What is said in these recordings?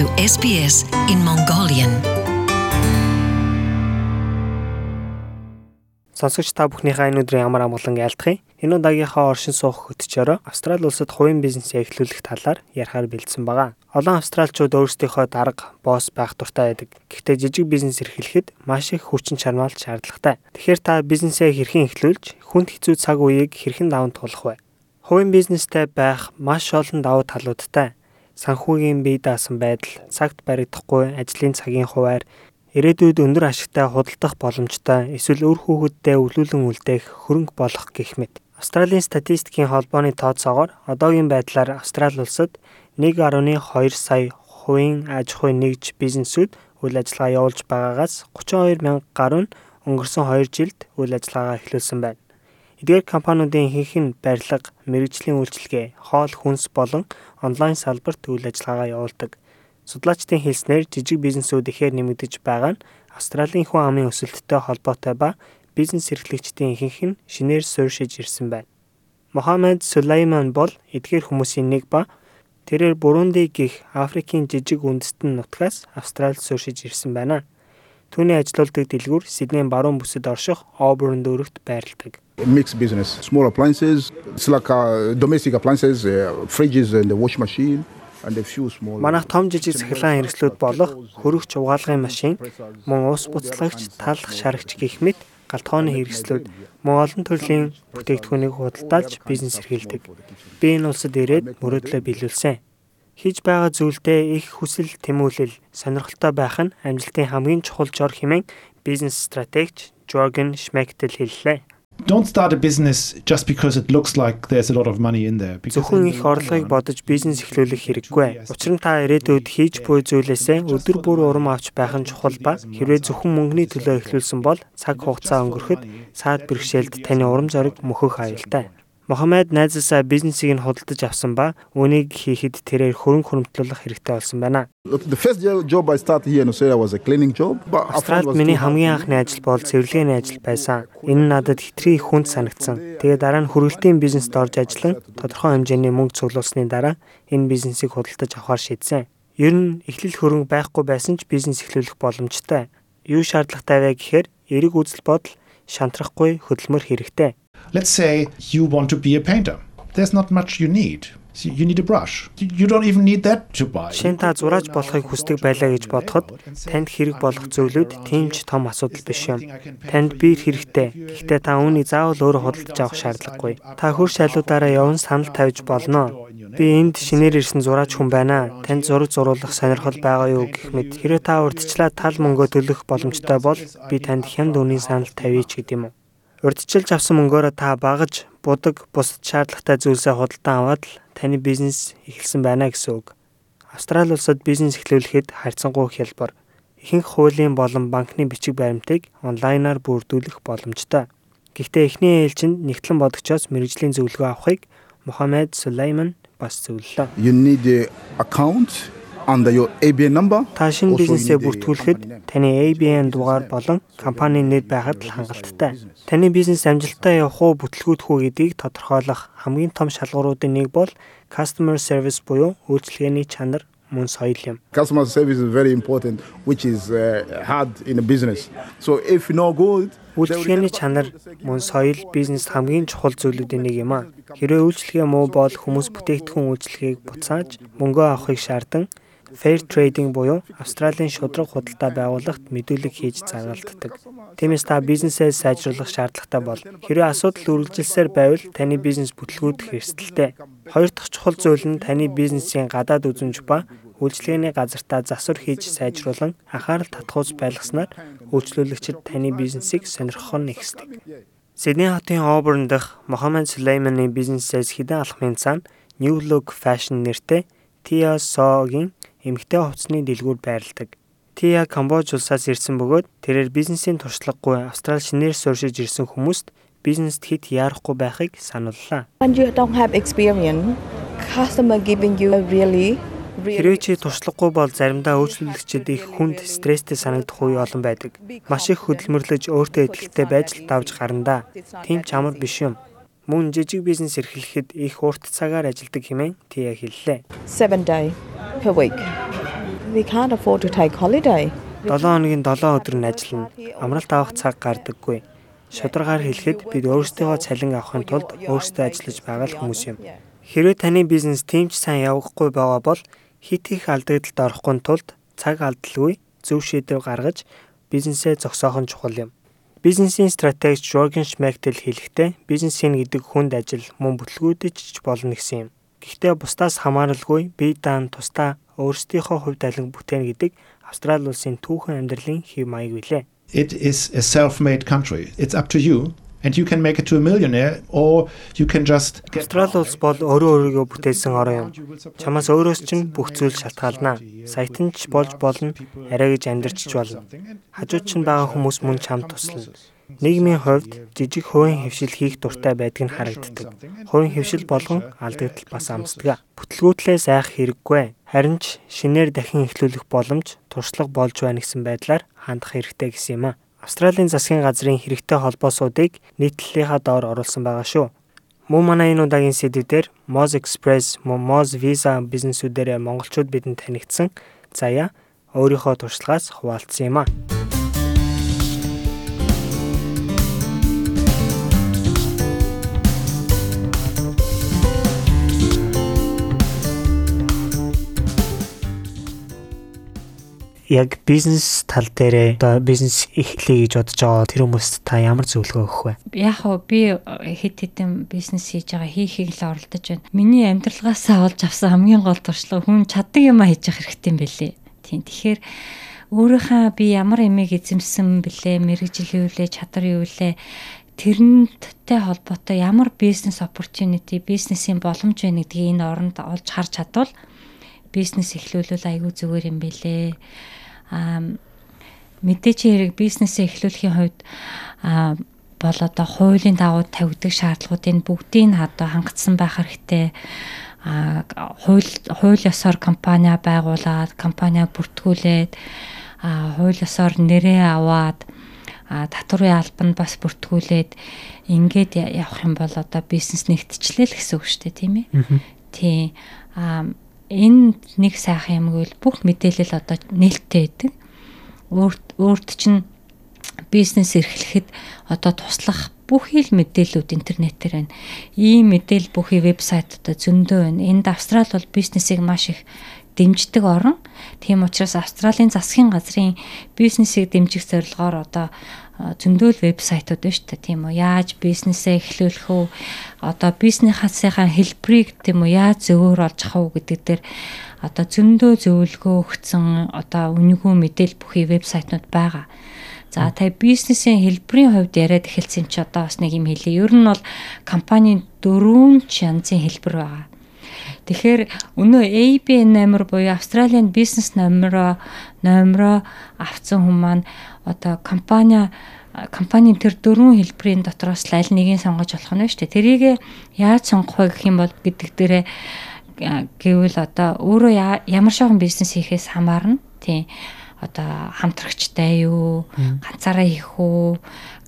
to SBS in Mongolian. Сонсогч та бүхнийхээ энэ өдрийн ямар амгалан айлтгая. Энэ удаагийнхаа оршин суух хөтчөөрөө Австрали улсад хувийн бизнесээ эхлүүлэх талаар ярихаар бэлдсэн байгаа. Олон австралчууд өөрсдийнхөө дарга, босс байх дуртай байдаг. Гэхдээ жижиг бизнес эрхлэхэд маш их хүчин чармаалт шаардлагатай. Тэгэхээр та бизнесээ хэрхэн эхлүүлж, хүнд хэцүү цаг үеийг хэрхэн даван туулах вэ? Хувийн бизнестэй байх маш олон давуу талуудтай санхүүгийн бие даасан байдал, цагт баригдахгүй ажлын цагийн хуваар, ирээдүйд өндөр ашигтай худалдах боломжтой эсвэл үр хүүхэдтэй өвлүүлэн үлдээх хөрөнгө болох гэх мэт. Австралийн статистикийн холбооны тооцоогоор одоогийн байдлаар Австрали улсад 1.2 сая хувийн аж ахуйн нэгж бизнесүүд үйл ажиллагаа явуулж байгаагаас 32 мянга гаруй нь өнгөрсөн 2 жилд үйл ажиллагаа эхлүүлсэн байна. Эдгээр компаниудын ихэнх нь барилга, мэрэгжлийн үйлчилгээ, хоол хүнс болон онлайн салбарт үйл ажиллагаагаа явуулдаг. Судлаачдын хэлснээр жижиг бизнесүүд ихээр нэмэгдэж байгаа нь Австралийн хүн амын өсөлттэй холбоотой ба бизнес эрхлэгчдийн ихэнх нь шинээр суурьшиж ирсэн байна. Мохаммед Сулайман бол эдгээр хүмүүсийн нэг ба тэрээр Бурунди гих Африкийн жижиг үндэстэн нутгаас Австралид суурьшиж ирсэн байна. Түүний ажилуулдаг дэлгүүр Сиднейн баруун бүсэд орших Auburn дүүрэгт байрладаг mixed business. Small appliances, it's like uh, domestic appliances, uh, fridges and the wash machine. Манайх том жижиг цахилгаан хэрэгслүүд болох хөрөгч угаалгын машин, мөн ус буцлагч, талах шарагч гэх мэт галтгооны хэрэгслүүд мөн олон төрлийн бүтээгдэхүүнийг худалдаалж бизнес эрхэлдэг. Би энэ улсад ирээд мөрөөдлөө биелүүлсэн. Хийж байгаа зүйлдээ их хүсэл тэмүүлэл сонирхолтой байх нь амжилтын хамгийн чухал жор хэмээн бизнес стратегч Жорген Шмектел хэллээ. Don't start a business just because it looks like there's a lot of money in there. Зөвхөн их орлогыг бодож бизнес эхлүүлэх хэрэггүй. Учир нь та ирээдүйд хийж буй зүйлээсээ өдөр бүр урам авч байх нь чухал ба хэрвээ зөвхөн мөнгөний төлөө эхлүүлсэн бол цаг хугацаа өнгөрөхөд саад бэрхшээлд таны урам зориг мөхөх аюултай. Мохаммед найзаасаа бизнесийг нь худалдаж авсан ба үүнийг хийхэд тэрээр хөрөнгө хөрөмтлөх хэрэгтэй болсон байна. Австралид миний хамгийн анхны ажил бол цэвэрлэгээний ажил байсан. Энэ надад хитрхи хүнд санагдсан. Тэгээ дараа нь хүргэлтийн бизнест орж ажиллан тодорхой хэмжээний мөнгө цуглуулсны дараа энэ бизнесийг худалдаж авахар шийдсэн. Ер нь эхлэл хөрөнгө байхгүй байсан ч бизнес эхлүүлэх боломжтой. Юу шаардлагатай вэ гэхээр эерэг үзэл бодол, шантрахгүй хөдөлмөр хэрэгтэй. Let's say you want to be a painter. There's not much you need. You need a brush. You don't even need that to buy. Шин та зураач болохыг хүсдэг байлаа гэж бодоход танд хэрэг болох зүйлүүд тийм ч том асуудал биш юм. Танд биер хэрэгтэй. Гэхдээ та үүнийг заавал өөрөө худалдаж авах шаардлагагүй. Та хөрш шалуудаараа явн санал тавьж болно. Би энд шинээр ирсэн зураач хүн байна. Танд зураг зуруулах сонирхол байгаа юу гэх мэт. Хэрэв та урдчлаа тал мөнгө төлөх боломжтой бол би танд хямд үнийн санал тавьяач гэдэг юм уу? Урдчилж авсан мөнгөөрөө та багаж, будаг, бусад шаардлагатай зүйлсээ худалдан аваад л таны бизнес эхэлсэн байна гэсэн үг. Австрали улсад бизнес эхлүүлэхэд харьцангуй хялбар. Ихэнх хуулийн болон банкны бичиг баримтыг онлайнаар бүрдүүлэх боломжтой. Гэхдээ эхний ээлжинд нэгтлэн бодогчоос мэрэгжлийн зөвлөгөө авахыг Мохаммед Сулайман бас зөвлөлөө. You need an account under your ABN number. Та шинэ бизнесээ бүртгүүлэхэд таны ABN дугаар болон компанийн нэр байхад л хангалттай. Таны бизнес амжилттай явах уу бүтлгүүтэх үү гэдгийг тодорхойлох хамгийн том шалгууруудын нэг бол customer service буюу үйлчилгээний чанар мөн соёл юм. Customer service is very important which is uh, hard in a business. So if no good Үйлчлэгээний чанар мөн соёл бизнес хамгийн чухал зүйлүүдийн нэг юм а. Хэрвээ үйлчлэгээ муу бол хүмүүс бүтээгдэхүүн үйлчлэгийг буцааж мөнгөө авахыг шаардсан Fair trading буюу Австралийн шудраг худалдаа байгууллагт мэдүүлэг хийж заргалддаг. Тиймээс та бизнесээ сайжруулах шаардлагатай бол хэрвээ асуудал үргэлжилсээр байвал таны бизнес бүтлгүүдэх эрсдэлтэй. Хоёр дахь чухал зүйл нь таны бизнесийн гадаад үзмж ба үйлчлэгээний газартаа засвар хийж сайжруулан анхаарал татгууз байлгаснаар үйлчлүүлэгчид таны бизнесийг сонирхох нь ихсдэг. Сидней хотын Auburn дахь Mohammed Suleimani бизнесээс хідэн алхмын цаана New Look Fashion нэртэй Tia So-гийн эмэгтэй хувцсны дэлгүүр байрладаг. Тия Камбож улсаас ирсэн бөгөөд тэрээр бизнесийн туршлагагүй Австрали шинээр суурьшиж ирсэн хүмүүст бизнест хит яарахгүй байхыг really Хэрвээ чи туршлагагүй бол заримдаа үйлчлүүлэгчид их хүнд стресстэй санагдах үе олон байдаг. Маш их хөдөлмөрлөж өөртөө ихтэй байж л давж гарна да. Тийм ч амар биш юм. Мөн жижиг бизнес эрхлэхэд их урт цагаар ажилладаг хэмээн Тия хэллээ. 7 day per week. they can't afford to take holiday. 7 хоногийн 7 өдөр нь ажиллана. Амралт авах цаг гардаггүй. Шударгаар хэлэхэд бид өөрсдийнхөө цалин авахын тулд өөрсдөө ажиллаж байгаа л хүмүүс юм. Хэрвээ таны бизнес тийм ч сайн явахгүй байгаа бол хит их алдагдлалд орохгүй тулд цаг алдалгүй зөв шийдвэр гаргаж бизнесээ зогсоох нь чухал юм. Бизнесийн стратегч Жорген Шмектел хэлэхдээ бизнесийн гэдэг хүнд ажил мөн бүтлгүүдэж болно гэсэн юм. Гэхдээ бусдаас хамааралгүй бие даан тусдаа өөрсдийнхөө хувьд алин бүтээн гэдэг Австрали улсын түүхэн амьдралын хэв маяг билээ. It is a self-made country. It's up to you. And you can make it to a millionaire or you can just Австрали улс бол өөрөө өөрийгөө бүтээсэн орон юм. Чамаас өөрөөс чинь бүх зүйл шалтгаална. Саятан ч болж болно, арай гэж амьдарч ч болно. Хажууд чинь байгаа хүмүүс мөн чамд туслана. Нийгмийн хувьд жижиг хувийн хөвшил хийх дуртай байдаг нь харагддаг. Хувийн хөвшил болгон алдагдал бас амсдаг. Бүтлгүүтлээс айх хэрэггүй. Харин ч шинээр дахин эхлүүлэх боломж туршлага болж байна гэсэн байдлаар хандах хэрэгтэй гэсэн юм а. Австралийн засгийн газрын хэрэгтэй холбоосуудыг нийтлэлийнхаа доор оруулсан байгаа шүү. Мөн манай энэ удаагийн сэдвээр Moz Express, Moz Visa бизнесүүдээр монголчууд бидэнд танигдсан. Заяа өөрийнхөө туршлагаас хуваалцсан юм а. Яг бизнес тал дээрээ одоо бизнес эхлэе гэж бодож байгаа тэр хүмүүст та ямар зөвлөгөө өгөх вэ? Яг хоо би хэд хэдэн бизнес хийж байгаа хийхийг л оролдож байна. Миний амьдралгаасаа олж авсан хамгийн гол туршлага хүн чаддаг юм а хийж явах хэрэгтэй юм бэлээ. Тийм. Тэгэхээр өөрийнхөө би ямар эмээг эзэмсэн бэлээ, мэрэгжилүүлээ, чадвар юу лээ тэрнтэй холбоотой ямар бизнес opportunity, бизнесийн боломж байна гэдгийг энэ оронд олж харж чадвал бизнес эхлүүлвэл айгүй зүгээр юм бэлээ аа мэдээч хэрэг бизнесээ эхлүүлэхийн хувьд аа бол одоо хуулийн дагуу тавигддаг шаардлагуудын бүгдийг одоо хангацсан байх хэрэгтэй а хууль хууль ёсоор компани байгуулад компани бүртгүүлээд а хууль ёсоор нэрээ аваад татварын албанд бас бүртгүүлээд ингээд явах юм бол одоо бизнес нэгтчлээ л гэсэн үг шүү дээ тийм ээ. Тийм. А энэ нэг сайхан юм гэвэл бүх мэдээлэл одоо нээлттэй байдаг. Өөрт өөрт чинь бизнес эрхлэхэд одоо туслах бүхий л мэдээллүүд интернетээр байна. Ийм мэдээл бүхий вебсайтуудаа зөндөө байна. Энд Австрал бол бизнесийг маш их дэмждэг орн. Тийм учраас Австралийн засгийн газрын бизнесийг дэмжих зорилгоор одоо зөндөөл вебсайтууд байна шүү дээ тийм үү яаж бизнесээ эхлүүлэх үү одоо бизнесийнхаа хэлбэрийг тийм үү яаж зөвөр олж авах уу гэдэг дээр одоо зөндөө зөвлөгөө өгсөн одоо үнэгүй мэдээл бүхий вебсайтнууд байгаа. За та бизнесийн хэлбэрийн хувьд яриад эхэлсэн чи одоо бас нэг юм хэлье. Ер нь бол компанийн дөрвөн янзын хэлбэр байгаа. Тэгэхээр өнөө ABN номер буюу Австралийн бизнес номероо номероо авсан хүмүүс маань одоо компани компанийн тэр дөрвөн хэлбэрийн дотроос аль нэгийг сонгож болох нь шүү дээ. Тэрийг яаж сонгох вэ гэх юм бол гэдэг дээрээ гэвэл одоо өөрөө ямар шохон бизнес хийхээс хамаарна. Тийм. Одоо хамтрагчтай юу, ганцаараа хийх үү,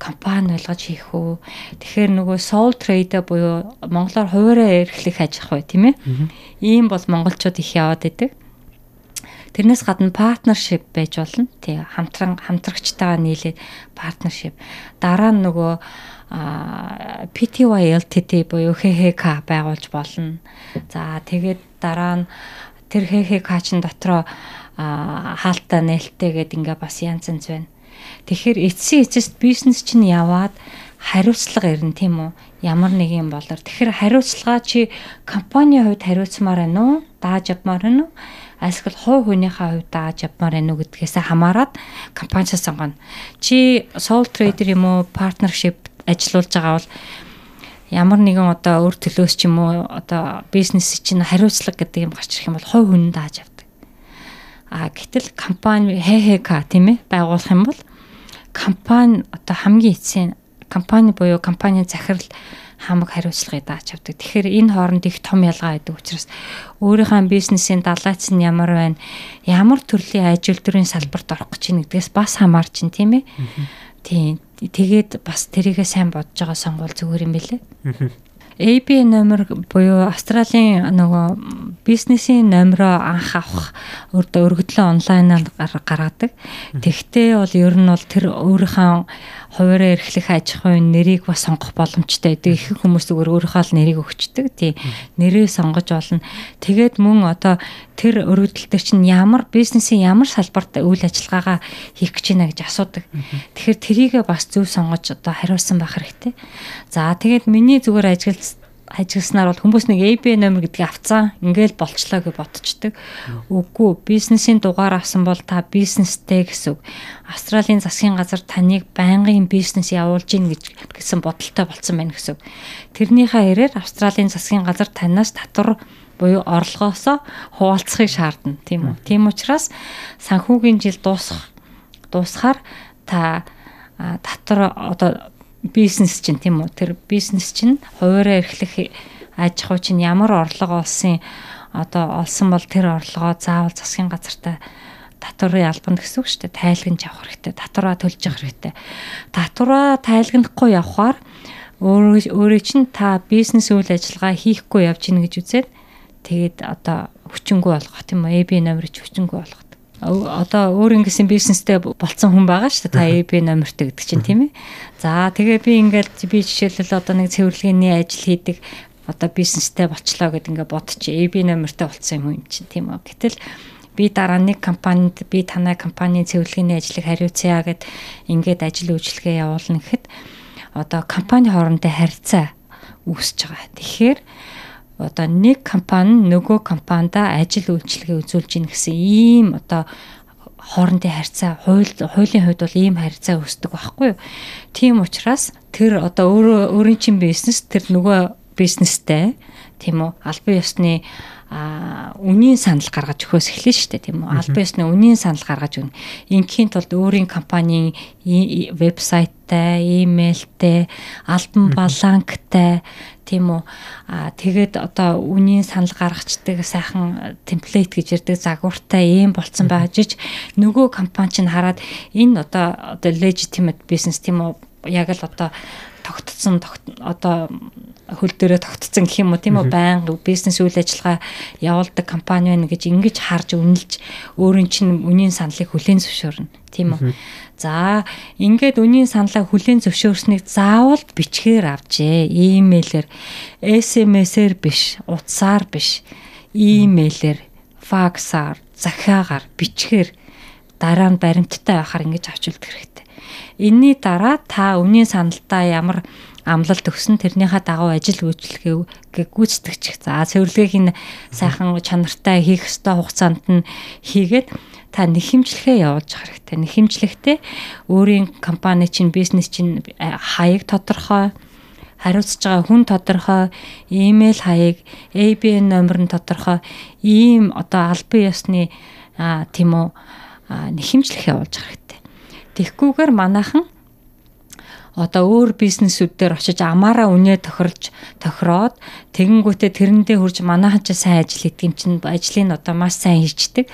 компани ойлгож хийх үү. Тэгэхээр нөгөө sole trader буюу монголоор хуваараа эрхлэх аж ахуй тийм ээ. Ийм бол монголчууд их яваад идэг. Тэрнээс гадна партнершип байж болно. Тий хамтран хамтрагчтайгаа нийлээд партнершип. Дараа нь нөгөө PTY LTD буюу ХХК байгуулж болно. За тэгээд дараа нь тэр ХХК-чин дотроо хаалттай нээлттэй гэдэг ингээ бас янз янз байна. Тэгэхээр эцсийн эцэст бизнес чинь яваад хариуцлага ирнэ тийм үү? Ямар нэг юм болоор. Тэгэхээр хариуцлага чи компани хувьд хариуцмаар байна уу? Дааж авмаар байна уу? Эсвэл хувь хүнийхээ хувьд дааж авмаар байна уу гэдгээс хамаарат компаниас сонгоно. Чи sole trader юм уу? Partnership ажиллаулж байгаа бол ямар нэгэн одоо өөр төлөөс ч юм уу одоо бизнес чинь хариуцлага гэдэг юм гарч ирэх юм бол хувь хүн дааж авдаг. А гэтэл компани ХХК тийм ээ байгуулах юм бол компани одоо хамгийн эцсийн компани буюу компанийн захирал хамаг хариуцлагыг дааж авдаг. Тэгэхээр энэ хооронд их том ялгаа байдаг учраас өөрийнхөө бизнесийн далайц нь ямар байна, ямар төрлийн ажил төрийн салбарт орох гэж байна гэдгээс бас хамаарч чинь тийм ээ. Тийм. Тэгээд бас тэрийгээ сайн бодож байгаа сонгуул зүгээр юм бэлээ. AB номер буюу Австралийн нөгөө бизнесийн номероо анх авах өргөдлөө онлайнаар гаргадаг. Тэгтээ бол ер нь бол тэр өөрийнхөө хуваараа эрхлэх аж ахуйн нэрийг бас сонгох боломжтой байдаг. Их хүмүүс зүгээр өөрийнхөө л нэрийг өгчдөг. Тий. Нэрээ сонгож болно. Тэгээд мөн одоо тэр өргөдөлтөөр чинь ямар бизнесийн ямар салбарт үйл ажиллагаагаа хийх гэж байна гэж асуудаг. Тэгэхээр трийгээ бас зөв сонгож одоо хариулсан байх хэрэгтэй. За тэгээд миний зүгээр ажиглал ажигласнаар бол хүмүүс нэг AB номер гэдгийг авцсан ингээл болчлоо гэж бодчихдөг. Үгүй бизнесийн дугаар авсан бол та бизнестэй гэсэн үг. Австралийн засгийн газар таныг байнгын бизнес явуулж гин гэж гэсэн бодолтой болцсон байна гэсэн үг. Тэрнийхээ хэрээр Австралийн засгийн газар танаас татвар буюу орлогоосоо хуваалцахыг шаардна тийм үү. Тийм учраас санхүүгийн жил дуусах дуусахаар та татвар одоо бизнес чинь тийм үү? Тэр бизнес чинь хуваараа эрхлэх аж ахуй чинь ямар орлого олсон одоо олсон бол тэр орлогоо заавал засгийн газартаа татварын албанд гэсэн үг шүү дээ. Тайлгнаж явах хэрэгтэй татвараа төлж явах хэрэгтэй. Татвараа тайлгнахгүй явхаар өөрөө чинь та бизнес үйл ажиллагаа хийхгүй явж гин гэж үзээд тэгээд одоо хүчингү болгох тийм үү? AB номерч хүчингү болгох одоо өөр ингэсэн бизнестэй болцсон хүн байгаа шүү дээ. Та AB номертэй гэдэг чинь тийм ээ. За тэгээ би ингээл би жишээлбэл одоо нэг цэвэрлэгээний ажил хийдэг одоо бизнестэй болчлоо гэд ингээ бодчих. AB номертэй болцсон юм юм чинь тийм үү. Гэтэл би дараа нэг компанид би танай компанийн цэвэрлэгээний ажлыг хариуцъя гэд ингээд ажил үйлчлэгээ явуулна гэхэд одоо компани хоорондын харьцаа үүсэж байгаа. Тэгэхээр одоо нэг компани нөгөө компанида ажил үйлчилгээ үзүүлж ийн гэсэн ийм одоо хоорондын харьцаа хууль хуулийн хувьд бол ийм харьцаа үүсдэг байхгүй юу. Тийм учраас тэр одоо өөрөө өөрийн чинь бизнес тэр нөгөө бизнестэй тийм үү албан ёсны а үнийн санал гаргаж өгөхөөс эхлэн шүү дээ тийм үү? Албан ёсны үнийн санал гаргаж өгнө. Ингийн тулд өөрийн компанийн вебсайттай, имэйлтэй, альбан баланктай тийм үү? А тэгээд одоо үнийн санал гаргацдаг сайхан темплейт гэж ярддаг загвартай ийм болцсон байж нөгөө компани чинь хараад энэ одоо одоо legitimate business тийм үү? Яг л одоо тогтцсон одоо хөл дээрээ тогтцсон гэх юм уу? Тийм үү? Байнга бизнес үйл ажиллагаа явуулдаг компани байна гэж ингэж харж үнэлж өөрийн чинь үнийн саналыг хүлээн зөвшөөрнө. Тийм үү? За ингээд үнийн саналаа хүлээн зөвшөөрснийг заавал бичгээр авчээ. Имэйлэр SMS-ээр биш утсаар биш. Имэйлэр факсаар захиагаар бичгээр дараа нь баримттай байхаар ингэж авч үлдэх хэрэгтэй Энийний дараа та үнийн саналтаа ямар амлалт өгсөн тэрнийхээ дагуу ажил үйлчлэгээ гүйцэтгэж за цэвэрлэгийг нь сайхан чанартай хийх ёстой хугацаанд нь хийгээд та нэхэмжлэхээ явуулж хэрэгтэй. Нэхэмжлэхтэй өөрийн компани чинь бизнес чинь хаяг тодорхой хариуцж байгаа хүн тодорхой, имэйл хаяг, ABN номер нь тодорхой, ийм одоо албан ёсны тийм үү нэхэмжлэх явуулж байгаа Тэгхгүйгээр манайхан одоо өөр бизнесүүд дээр очиж амаараа үнэ тохиролж тохироод тэгэнгүүтээ тэрэндээ хурж манайхан ч сайн ажил хийдэг юм чинь ажлыг одоо маш сайн хийждэг.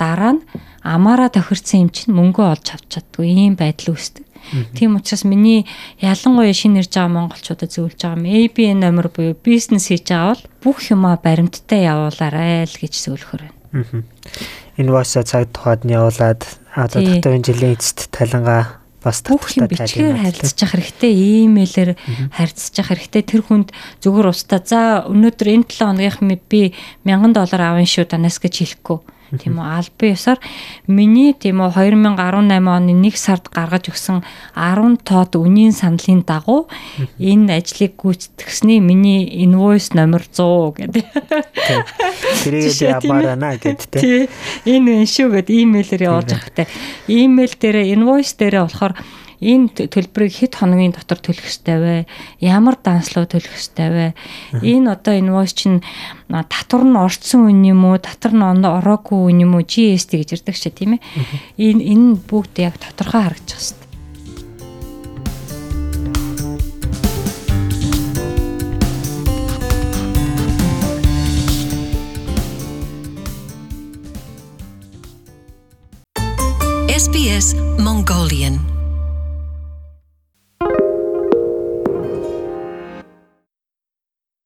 Дараа нь амаараа тохирсон юм чинь мөнгө олж авч чаддгүй ийм байдал үүсдэг. Тийм учраас миний ялангуяа шинэ ирж байгаа монголчуудад зөвлөж байгаа юм ABN номер буюу бизнес хийж байгаа бол бүх юмаа баримттай явуулаарай л гэж зөвлөхөр байна. Инвойсо цаг тухайд нь явуулаад одоо татварын жилийн эцэст талангаа бас татвартай харилцаж явах хэрэгтэй, имэйлээр харилцаж явах хэрэгтэй. Тэр хүнд зүгээр устаа. За өнөөдөр энэ 7 хоногийн би 1000 доллар авна шүү данаас гэж хэлэхгүй тийм үү албан ёсоор миний тийм үү 2018 оны 1 сард гаргаж өгсөн 10 тоод үнийн саналын дагуу энэ ажлыг гүйцэтгэсний миний инвойс номер 100 гэдэг. Тэрийг ямаарана гэдэг тийм. Энэ шүү гэд имэйлээр явуулж явахтай. Имэйл дээр инвойс дээр болохоор энэ төлбөрийг хэд хоногийн дотор төлөх ёстой вэ? Ямар данслуу төлөх ёстой вэ? Энэ одоо инвойс чинь татвар нь орцсон үн юм уу? Татвар нь ороогүй үн юм уу? GST гэж ярьдаг шүү тийм ээ. Энэ энэ бүгд яг тодорхой харагдчих хэвээр. SBS